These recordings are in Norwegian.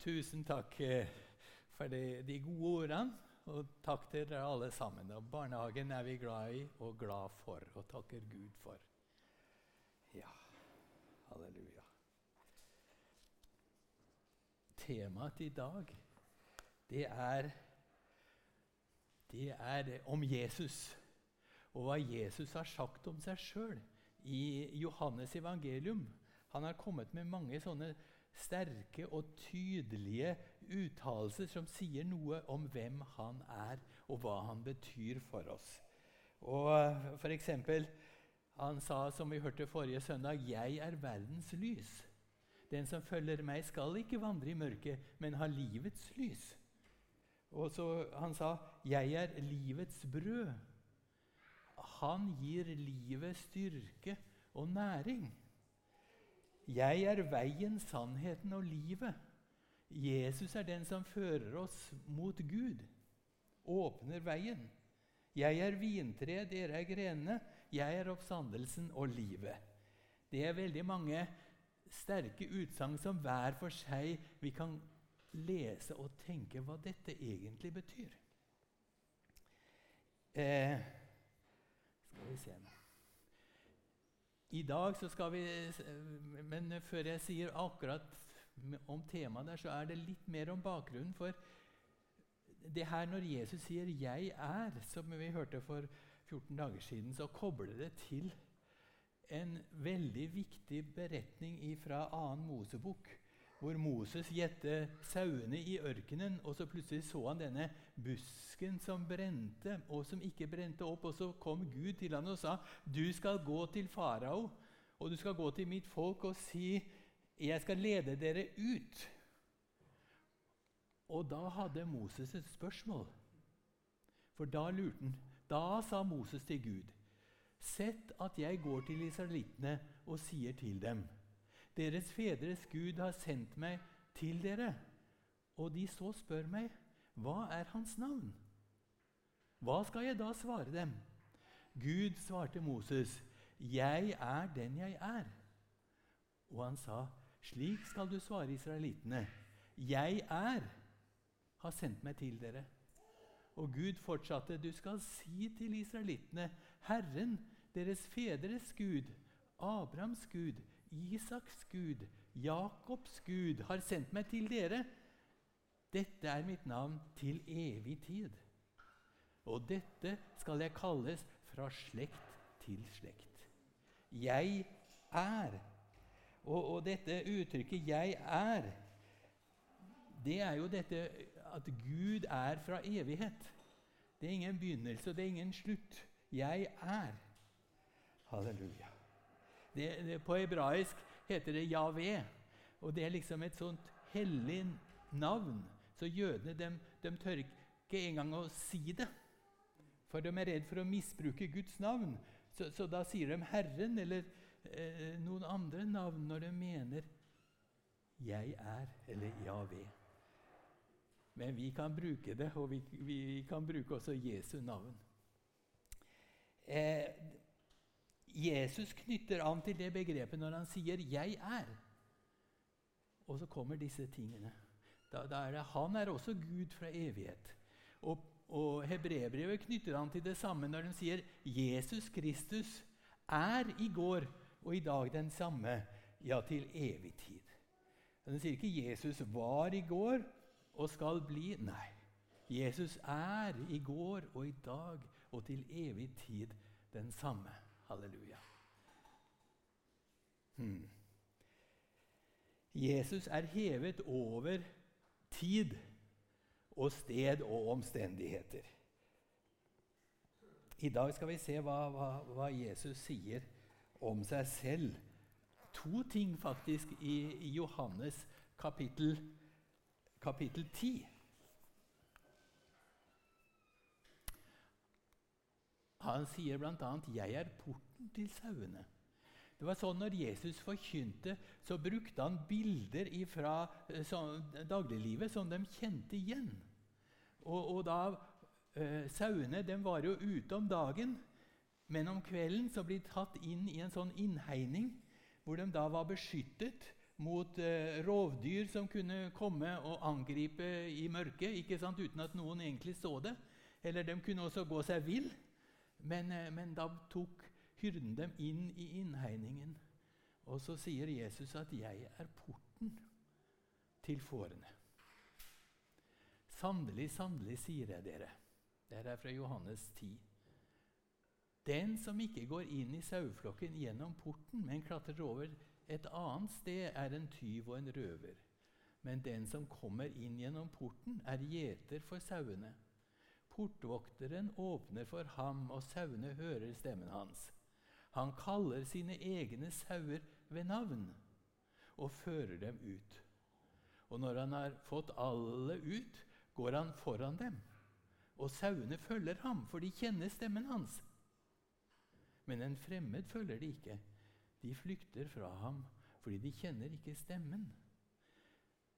Tusen takk eh, for de, de gode ordene. Og takk til dere alle sammen. Og barnehagen er vi glad i og glad for og takker Gud for. Ja, halleluja. Temaet i dag, det er, det er om Jesus. Og hva Jesus har sagt om seg sjøl i Johannes evangelium. Han har kommet med mange sånne sterke og tydelige uttalelser som sier noe om hvem han er, og hva han betyr for oss. Og for eksempel, Han sa, som vi hørte forrige søndag, 'Jeg er verdens lys'. Den som følger meg, skal ikke vandre i mørket, men ha livets lys. Og så Han sa, 'Jeg er livets brød'. Han gir livet styrke og næring. Jeg er veien, sannheten og livet. Jesus er den som fører oss mot Gud, åpner veien. Jeg er vintre, dere er grenene. Jeg er oppstandelsen og livet. Det er veldig mange sterke utsagn som hver for seg vi kan lese og tenke hva dette egentlig betyr. Eh, skal vi se nå i dag så skal vi Men før jeg sier akkurat om temaet der, så er det litt mer om bakgrunnen. For det her når Jesus sier 'jeg er', som vi hørte for 14 dager siden, så kobler det til en veldig viktig beretning fra 2. Mosebok hvor Moses gjette sauene i ørkenen, og så plutselig så han denne busken som brente, og som ikke brente opp. Og så kom Gud til han og sa, 'Du skal gå til farao, og du skal gå til mitt folk og si:" 'Jeg skal lede dere ut.' Og da hadde Moses et spørsmål. For da lurte han. Da sa Moses til Gud.: Sett at jeg går til israelittene og sier til dem:" Deres fedres Gud har sendt meg til dere. Og de så spør meg, hva er hans navn? Hva skal jeg da svare dem? Gud svarte Moses, jeg er den jeg er. Og han sa, slik skal du svare israelittene. Jeg er, har sendt meg til dere. Og Gud fortsatte, du skal si til israelittene, Herren, deres fedres Gud, Abrahams Gud, Isaks Gud, Jakobs Gud, har sendt meg til dere. Dette er mitt navn til evig tid. Og dette skal jeg kalles fra slekt til slekt. Jeg er. Og, og dette uttrykket 'jeg er', det er jo dette at Gud er fra evighet. Det er ingen begynnelse, det er ingen slutt. Jeg er. Halleluja. Det, det, på hebraisk heter det Javé. Og det er liksom et sånt hellig navn. Så jødene de, de tør ikke engang å si det. For de er redd for å misbruke Guds navn. Så, så da sier de Herren eller eh, noen andre navn når de mener 'Jeg er' eller 'Javé'. Men vi kan bruke det, og vi, vi kan bruke også Jesu navn. Eh, Jesus knytter an til det begrepet når han sier 'jeg er'. Og så kommer disse tingene. Da, da er det, han er også Gud fra evighet. Og, og Hebrebrevet knytter an til det samme når de sier 'Jesus Kristus er i går og i dag den samme, ja, til evig tid'. Den sier ikke 'Jesus var i går og skal bli'. Nei. Jesus er i går og i dag og til evig tid den samme. Halleluja. Hmm. Jesus er hevet over tid og sted og omstendigheter. I dag skal vi se hva, hva, hva Jesus sier om seg selv. To ting faktisk i, i Johannes kapittel, kapittel 10. Han sier bl.a.: 'Jeg er porten til sauene'. Det var sånn Når Jesus forkynte, så brukte han bilder fra eh, dagliglivet som de kjente igjen. Og, og da, eh, Sauene de var jo ute om dagen, men om kvelden så ble de tatt inn i en sånn innhegning hvor de da var beskyttet mot eh, rovdyr som kunne komme og angripe i mørket ikke sant, uten at noen egentlig så det. Eller de kunne også gå seg vill. Men, eh, men da tok hyrden dem inn i innhegningen. Og så sier Jesus at 'jeg er porten til fårene'. Sannelig, sannelig, sier jeg dere. Det er fra Johannes 10. Den som ikke går inn i saueflokken gjennom porten, men klatrer over et annet sted, er en tyv og en røver. Men den som kommer inn gjennom porten, er gjeter for sauene. Portvokteren åpner for ham, og sauene hører stemmen hans. Han kaller sine egne sauer ved navn og fører dem ut. Og når han har fått alle ut, går han foran dem. Og sauene følger ham, for de kjenner stemmen hans. Men en fremmed følger de ikke. De flykter fra ham fordi de kjenner ikke stemmen.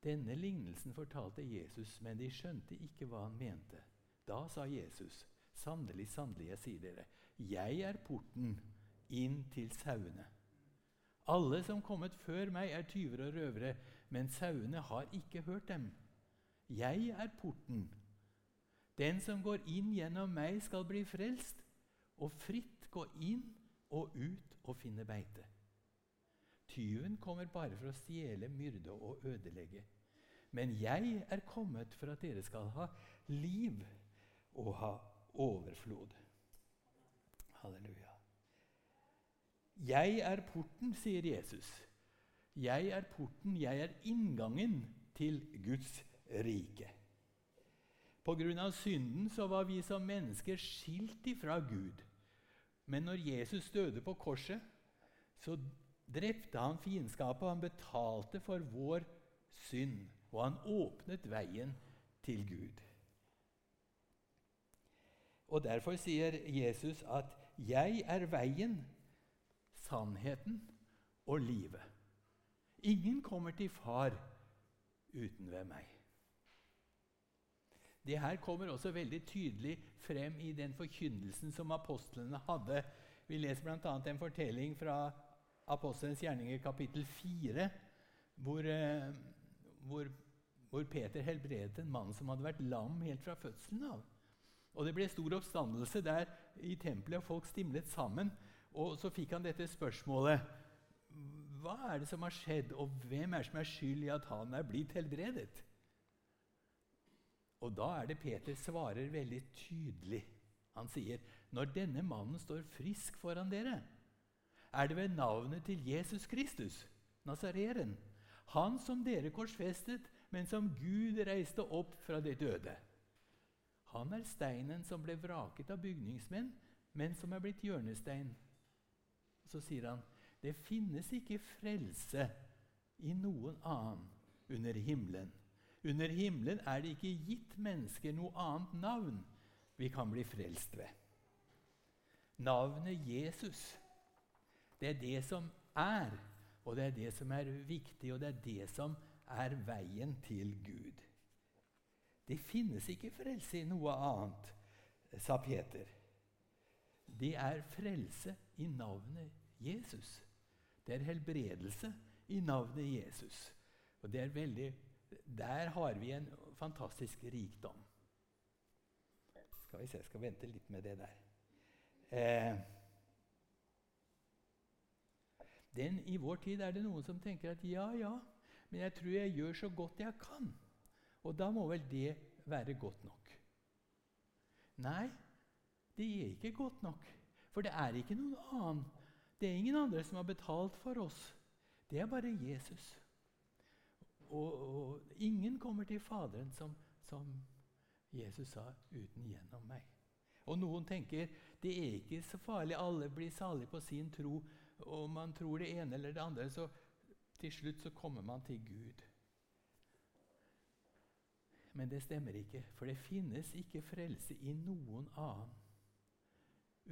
Denne lignelsen fortalte Jesus, men de skjønte ikke hva han mente. Da sa Jesus, sannelig, sannelig, jeg sier dere, jeg er porten inn til sauene. Alle som kommet før meg, er tyver og røvere, men sauene har ikke hørt dem. Jeg er porten. Den som går inn gjennom meg, skal bli frelst, og fritt gå inn og ut og finne beite. Tyven kommer bare for å stjele, myrde og ødelegge. Men jeg er kommet for at dere skal ha liv og ha overflod. Halleluja. Jeg er porten, sier Jesus. Jeg er porten, jeg er inngangen til Guds rike. Av synden så var vi som mennesker skilt ifra Gud. Men når Jesus døde på korset, så drepte han fiendskapet. Han betalte for vår synd, og han åpnet veien til Gud. Og Derfor sier Jesus at 'jeg er veien, sannheten og livet'. Ingen kommer til Far uten ved meg. Det her kommer også veldig tydelig frem i den forkynnelsen som apostlene hadde. Vi leser bl.a. en fortelling fra Apostelens gjerninger kapittel 4, hvor, eh, hvor, hvor, Peter helbredet en mann som hadde vært lam helt fra fødselen av. Og Det ble stor oppstandelse der i tempelet, og folk stimlet sammen. Og Så fikk han dette spørsmålet Hva er det som har skjedd, og hvem er det som er skyld i at han er blitt helbredet? Og da er det Peter svarer veldig tydelig. Han sier, 'Når denne mannen står frisk foran dere, er det ved navnet til Jesus Kristus, Nazareren, han som dere korsfestet, men som Gud reiste opp fra de døde.' Han er steinen som ble vraket av bygningsmenn, men som er blitt hjørnestein. Så sier han, 'Det finnes ikke frelse i noen annen under himmelen.' Under himmelen er det ikke gitt mennesker noe annet navn vi kan bli frelst ved. Navnet Jesus, det er det som er, og det er det som er viktig, og det er det som er veien til Gud. Det finnes ikke frelse i noe annet, sa Peter. Det er frelse i navnet Jesus. Det er helbredelse i navnet Jesus. Og det er veldig der har vi en fantastisk rikdom. Skal vi se, jeg skal vente litt med det der. Eh, den, I vår tid er det noen som tenker at ja, ja, men jeg tror jeg gjør så godt jeg kan. Og da må vel det være godt nok? Nei, det er ikke godt nok. For det er ikke noen annen. Det er ingen andre som har betalt for oss. Det er bare Jesus og, og, ingen kommer til Faderen som, som Jesus sa, uten gjennom meg. Og Noen tenker det er ikke så farlig, alle blir salige på sin tro. Og man tror det ene eller det andre, så til slutt så kommer man til Gud. Men det stemmer ikke, for det finnes ikke frelse i noen annen.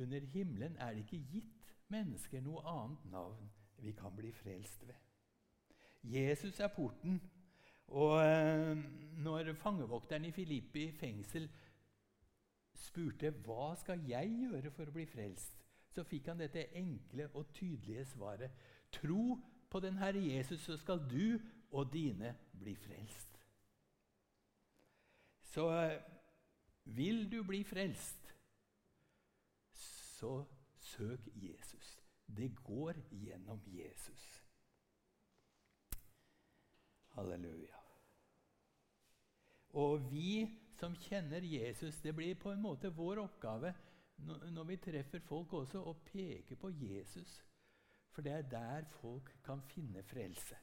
Under himmelen er det ikke gitt mennesker noe annet navn vi kan bli frelst ved. Jesus er porten. Og eh, når fangevokteren i Filippi fengsel spurte hva skal jeg gjøre for å bli frelst, så fikk han dette enkle og tydelige svaret. Tro på den Herre Jesus, så skal du og dine bli frelst. Så eh, vil du bli frelst, så søk Jesus. Det går gjennom Jesus. Halleluja. Og vi som kjenner Jesus, det blir på en måte vår oppgave når vi treffer folk også, å peke på Jesus. For det er der folk kan finne frelse.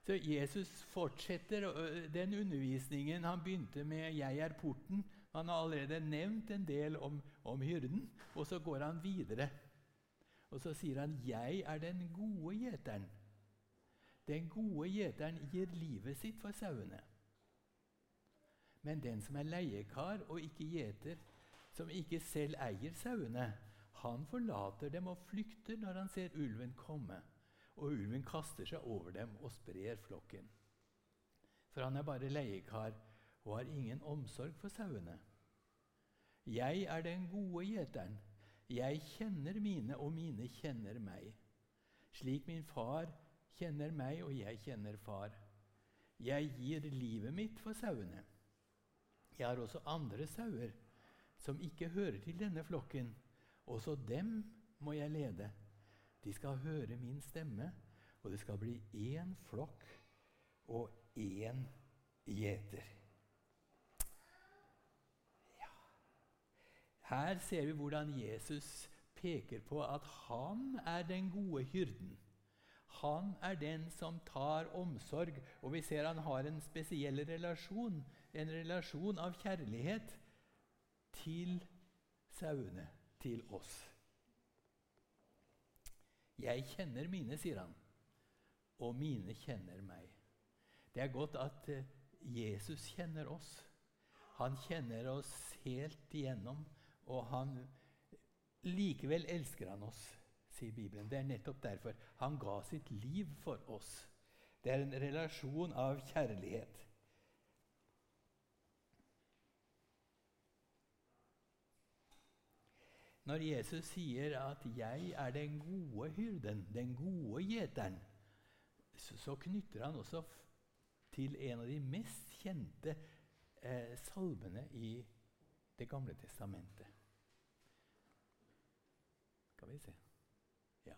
Så Jesus fortsetter den undervisningen han begynte med 'Jeg er porten'. Han har allerede nevnt en del om, om hyrden, og så går han videre. Og så sier han 'Jeg er den gode gjeteren'. Den gode gjeteren gir livet sitt for sauene. Men den som er leiekar og ikke gjeter, som ikke selv eier sauene, han forlater dem og flykter når han ser ulven komme. Og ulven kaster seg over dem og sprer flokken. For han er bare leiekar og har ingen omsorg for sauene. Jeg er den gode gjeteren. Jeg kjenner mine, og mine kjenner meg. Slik min far kjenner meg, og jeg kjenner far. Jeg gir livet mitt for sauene. Jeg har også andre sauer som ikke hører til denne flokken. Også dem må jeg lede. De skal høre min stemme, og det skal bli én flokk og én gjeter. Ja. Her ser vi hvordan Jesus peker på at han er den gode hyrden. Han er den som tar omsorg, og vi ser han har en spesiell relasjon, en relasjon av kjærlighet til sauene, til oss. Jeg kjenner mine, sier han, og mine kjenner meg. Det er godt at eh, Jesus kjenner oss. Han kjenner oss helt igjennom, og han, likevel elsker han oss sier Bibelen. Det er nettopp derfor han ga sitt liv for oss. Det er en relasjon av kjærlighet. Når Jesus sier at 'jeg er den gode hyrden', den gode gjeteren, så, knytter han også til en av de mest kjente eh, salmene i Det gamle testamentet. Skal vi se Ja.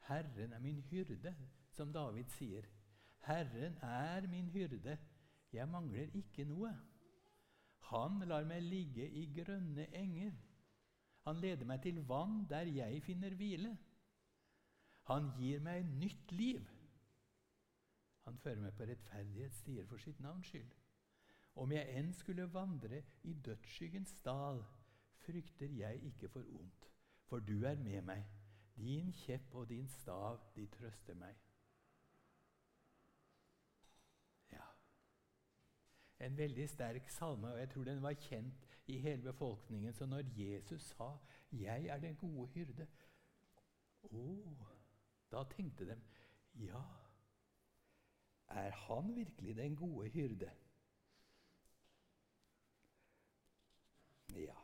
'Herren er min hyrde', som David sier. 'Herren er min hyrde, jeg mangler ikke noe.' Han lar meg ligge i grønne enger. Han leder meg til vann der jeg finner hvile. Han gir meg nytt liv. Han fører meg på rettferdighetsstier for sitt navns skyld. Om jeg enn skulle vandre i dødsskyggens dal, frykter jeg ikke for ondt, for du er med meg. Din kjepp og din stav, de trøster meg. En veldig sterk salme, og jeg tror den var kjent i hele befolkningen. Så når Jesus sa 'Jeg er den gode hyrde', å, da tenkte de ja, er han virkelig den gode hyrde? Ja.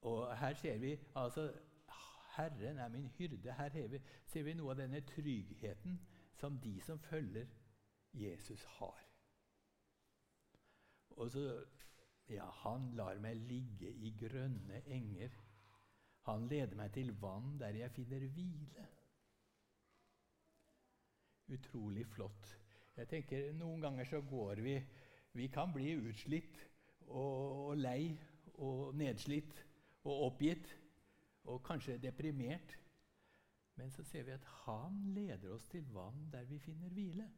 Og her ser vi altså Herren er min hyrde. Her ser vi noe av denne tryggheten som de som følger Jesus, har. Og så Ja, han lar meg ligge i grønne enger. Han leder meg til vann der jeg finner hvile. Utrolig flott. Jeg tenker Noen ganger så går vi Vi kan bli utslitt og, og lei og nedslitt og oppgitt og kanskje deprimert. Men så ser vi at han leder oss til vann der vi finner hvile.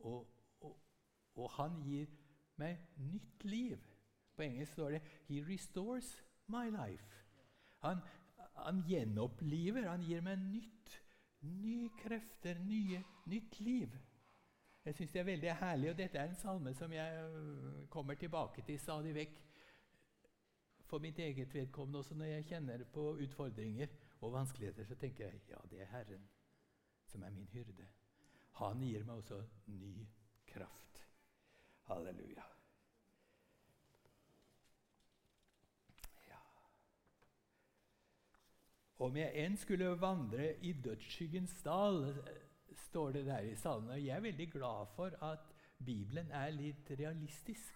Og, og, og han gir meg nytt liv. På engelsk står det 'He restores my life'. Han, han gjenoppliver, han gir meg nytt. Nye krefter, nye, nytt liv. Jeg syns det er veldig herlig, og dette er en salme som jeg øh, kommer tilbake til stadig vekk for mitt eget vedkommende også når jeg kjenner på utfordringer og vanskeligheter, så tenker jeg ja, det er Herren som er min hyrde. Han gir meg også ny kraft. Halleluja. Ja. Om jeg enn skulle vandre i dødsskyggens dal, står det der i salen. Og jeg er veldig glad for at Bibelen er litt realistisk.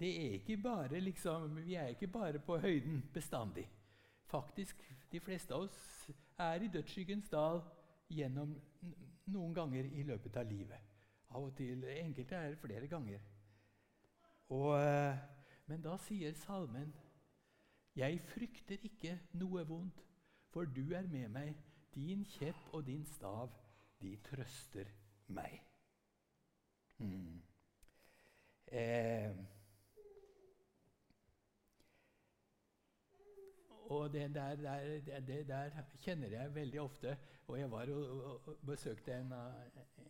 Det er ikke bare liksom, Vi er ikke bare på høyden bestandig. Faktisk, De fleste av oss er i dødsskyggens dal gjennom noen ganger i løpet av livet. Av og til enkelte er det flere ganger. Og, eh, men da sier salmen jeg frykter ikke noe vondt, for du er med meg. Din kjepp og din stav, de trøster meg. Hmm. Eh. Og det der, der, det der, kjenner jeg veldig ofte. Og jeg var og, og besøkte en av,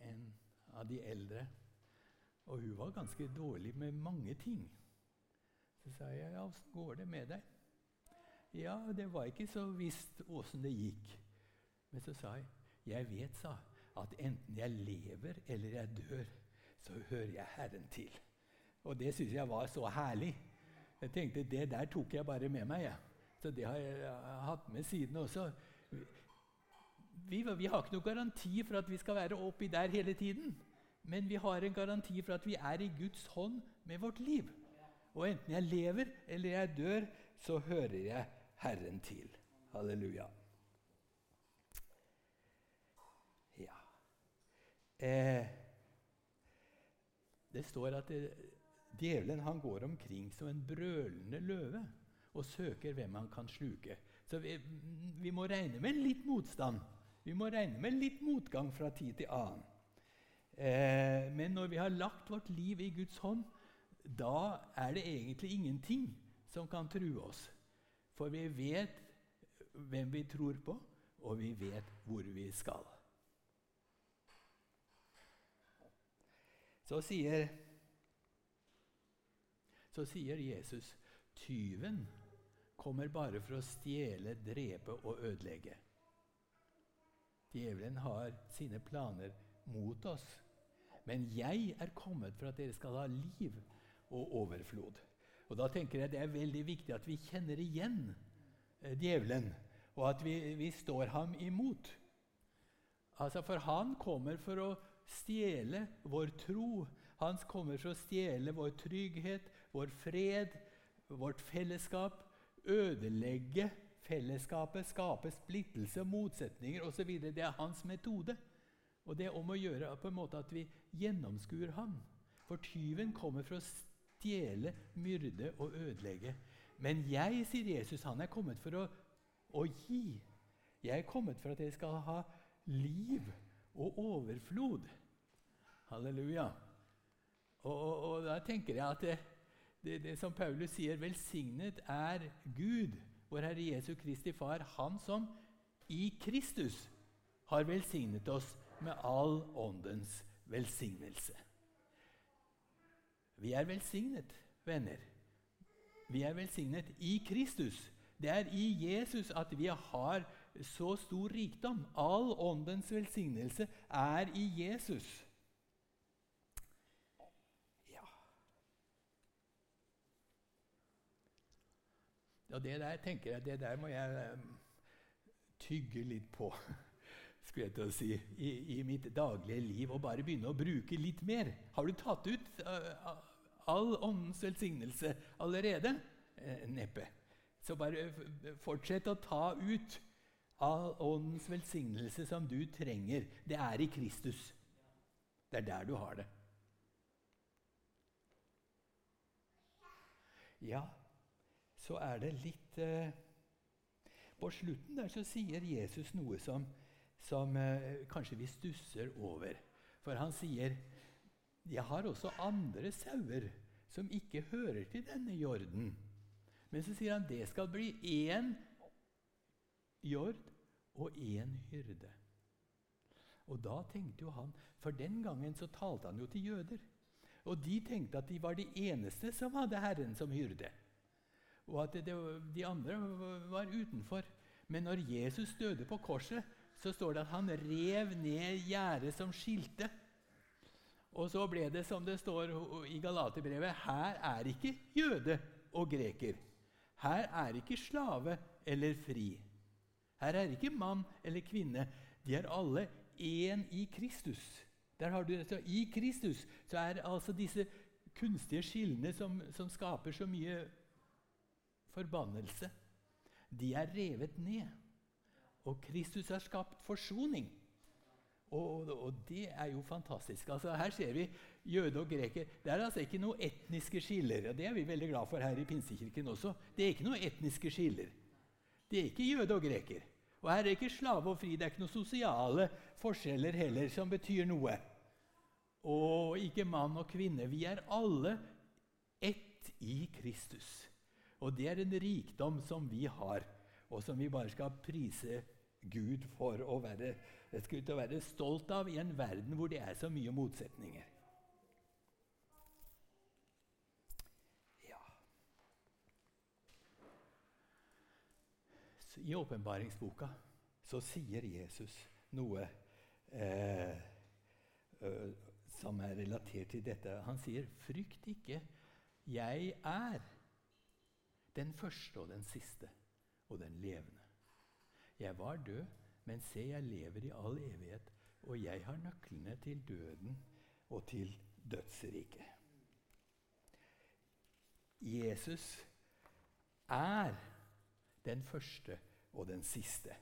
en av de eldre. Og hun var ganske dårlig med mange ting. Så sa jeg ja, 'Åssen går det med deg?' Ja, det var ikke så visst åssen det gikk. Men så sa jeg, 'Jeg vet', sa at enten jeg lever eller jeg dør, så hører jeg Herren til. Og det syntes jeg var så herlig. Jeg tenkte, Det der tok jeg bare med meg. Ja. Så det har jeg hatt med siden også. Vi, vi, har ikke noen garanti for at vi skal være oppi der hele tiden. Men vi har en garanti for at vi er i Guds hånd med vårt liv. Og enten jeg lever eller jeg dør, så hører jeg Herren til. Halleluja. Ja eh, Det står at det, djevelen han går omkring som en brølende løve og søker hvem han kan sluke. Så vi, vi må regne med litt motstand. Vi må regne med litt motgang fra tid til annen. Eh, men når vi har lagt vårt liv i Guds hånd, da er det egentlig ingenting som kan true oss. For vi vet hvem vi tror på, og vi vet hvor vi skal. Så sier, så sier Jesus tyven kommer bare for å stjele, drepe og ødelegge. Djevelen har sine planer mot oss. Men jeg er kommet for at dere skal ha liv og overflod. Og Da tenker jeg det er veldig viktig at vi kjenner igjen eh, djevelen, og at vi, vi, står ham imot. Altså, For han kommer for å stjele vår tro. Han kommer for å stjele vår trygghet, vår fred, vårt fellesskap. Ødelegge fellesskapet, skape splittelse, motsetninger osv. Det er hans metode. Og det er om å gjøre på en måte at vi gjennomskuer ham. For tyven kommer for å stjele, myrde og ødelegge. Men jeg, sier Jesus, han er kommet for å, å gi. Jeg er kommet for at dere skal ha liv og overflod. Halleluja. Og, og, og da tenker jeg at det, det, som Paulus sier, velsignet er Gud, vår Herre Jesu Kristi Far, Han som i Kristus har velsignet oss med all åndens velsignelse. Vi er velsignet, venner. Vi er velsignet i Kristus. Det er i Jesus at vi har så stor rikdom. All åndens velsignelse er i Jesus. Og det der tenker jeg, det der må jeg um, tygge litt på skulle jeg til å si, i, i, mitt daglige liv og bare begynne å bruke litt mer. Har du tatt ut uh, all åndens velsignelse allerede? Eh, neppe. Så bare fortsett å ta ut all åndens velsignelse som du trenger. Det er i Kristus. Det er der du har det. Ja, så er det litt eh, På slutten der så sier Jesus noe som som eh, kanskje vi stusser over. For han sier jeg har også andre sauer som ikke hører til denne jorden. Men så sier han det skal bli én jord og én hyrde. Og da tenkte jo han, For den gangen så talte han jo til jøder. Og de tenkte at de var de eneste som hadde Herren som hyrde. Og at det, de andre var utenfor. Men når Jesus døde på korset, så står det at han rev ned gjerdet som skilte. Og så ble det som det står i Galaterbrevet her er ikke jøde og greker. Her er ikke slave eller fri. Her er ikke mann eller kvinne. De er alle én i Kristus. Der har du det. I Kristus så er altså disse kunstige skillene som, som skaper så mye forbannelse, de er revet ned. Og Kristus har skapt forsoning. Og, og, det er jo fantastisk. Altså, her ser vi jøde og greker. Det er altså ikke noen etniske skiller. og Det er vi veldig glad for her i Pinsekirken også. Det er ikke noen etniske skiller. Det er ikke jøde og greker. Og her er det ikke slave og fri. Det er ikke noen sosiale forskjeller heller som betyr noe. Og ikke mann og kvinne. Vi er alle ett i Kristus. Og det er en rikdom som vi har, og som vi bare skal prise Gud for å være, å være stolt av i en verden hvor det er så mye motsetninger. I åpenbaringsboka så sier Jesus noe eh, som er relatert til dette. Han sier, 'Frykt ikke, jeg er den første og den siste og den levende.' Jeg var død, men se, jeg lever i all evighet, og jeg har nøklene til døden og til dødsriket. Jesus er den første og den siste.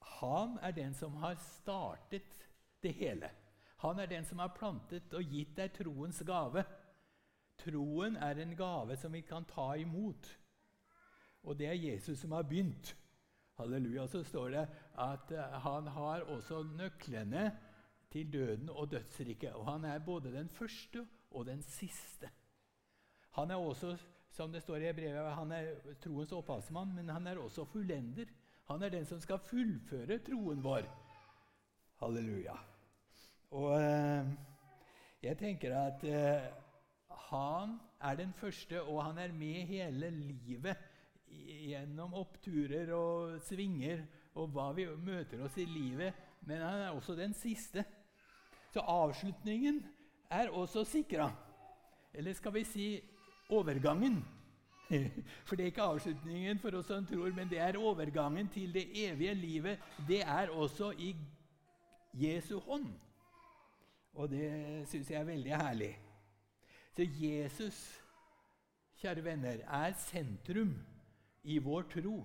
Han er den som har startet det hele. Han er den som har plantet og gitt deg troens gave. Troen er en gave som vi kan ta imot. Og det er Jesus som har begynt. Halleluja. Så står det at eh, han har også nøklene til døden og dødsriket. Og han er både den første og den siste. Han er også, som det står i brevet, han er troens opphavsmann, men han er også fullender. Han er den som skal fullføre troen vår. Halleluja. Og eh, jeg tenker at eh, han er den første, og han er med hele livet gjennom oppturer og svinger og hva vi møter oss i livet. Men han er også den siste. Så avslutningen er også sikra. Eller skal vi si overgangen? For det er ikke avslutningen for oss som tror, men det er overgangen til det evige livet. Det er også i Jesu hånd. Og det syns jeg er veldig herlig. Så Jesus, kjære venner, er sentrum i vår tro.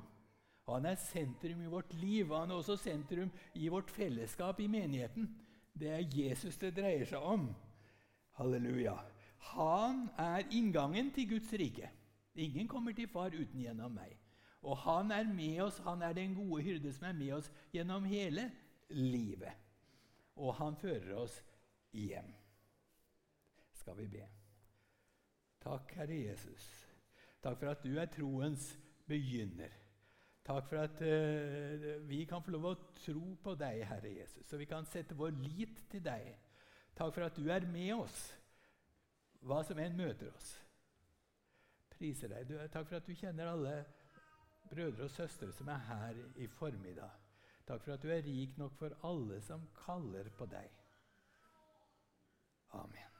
Han er sentrum i vårt liv, og han er også sentrum i vårt fellesskap i menigheten. Det er Jesus det dreier seg om. Halleluja. Han er inngangen til Guds rike. Ingen kommer til far uten gjennom meg. Og han er med oss, han er den gode hyrde som er med oss gjennom hele livet. Og han fører oss hjem. Skal vi be. Takk, Herre Jesus. Takk for at du er troens begynner. Takk for at uh, vi kan få lov å tro på deg, Herre Jesus, så vi kan sette vår lit til deg. Takk for at du er med oss, hva som enn møter oss. Priser deg. Du, takk for at du kjenner alle brødre og søstre som er her i formiddag. Takk for at du er rik nok for alle som kaller på deg. Amen.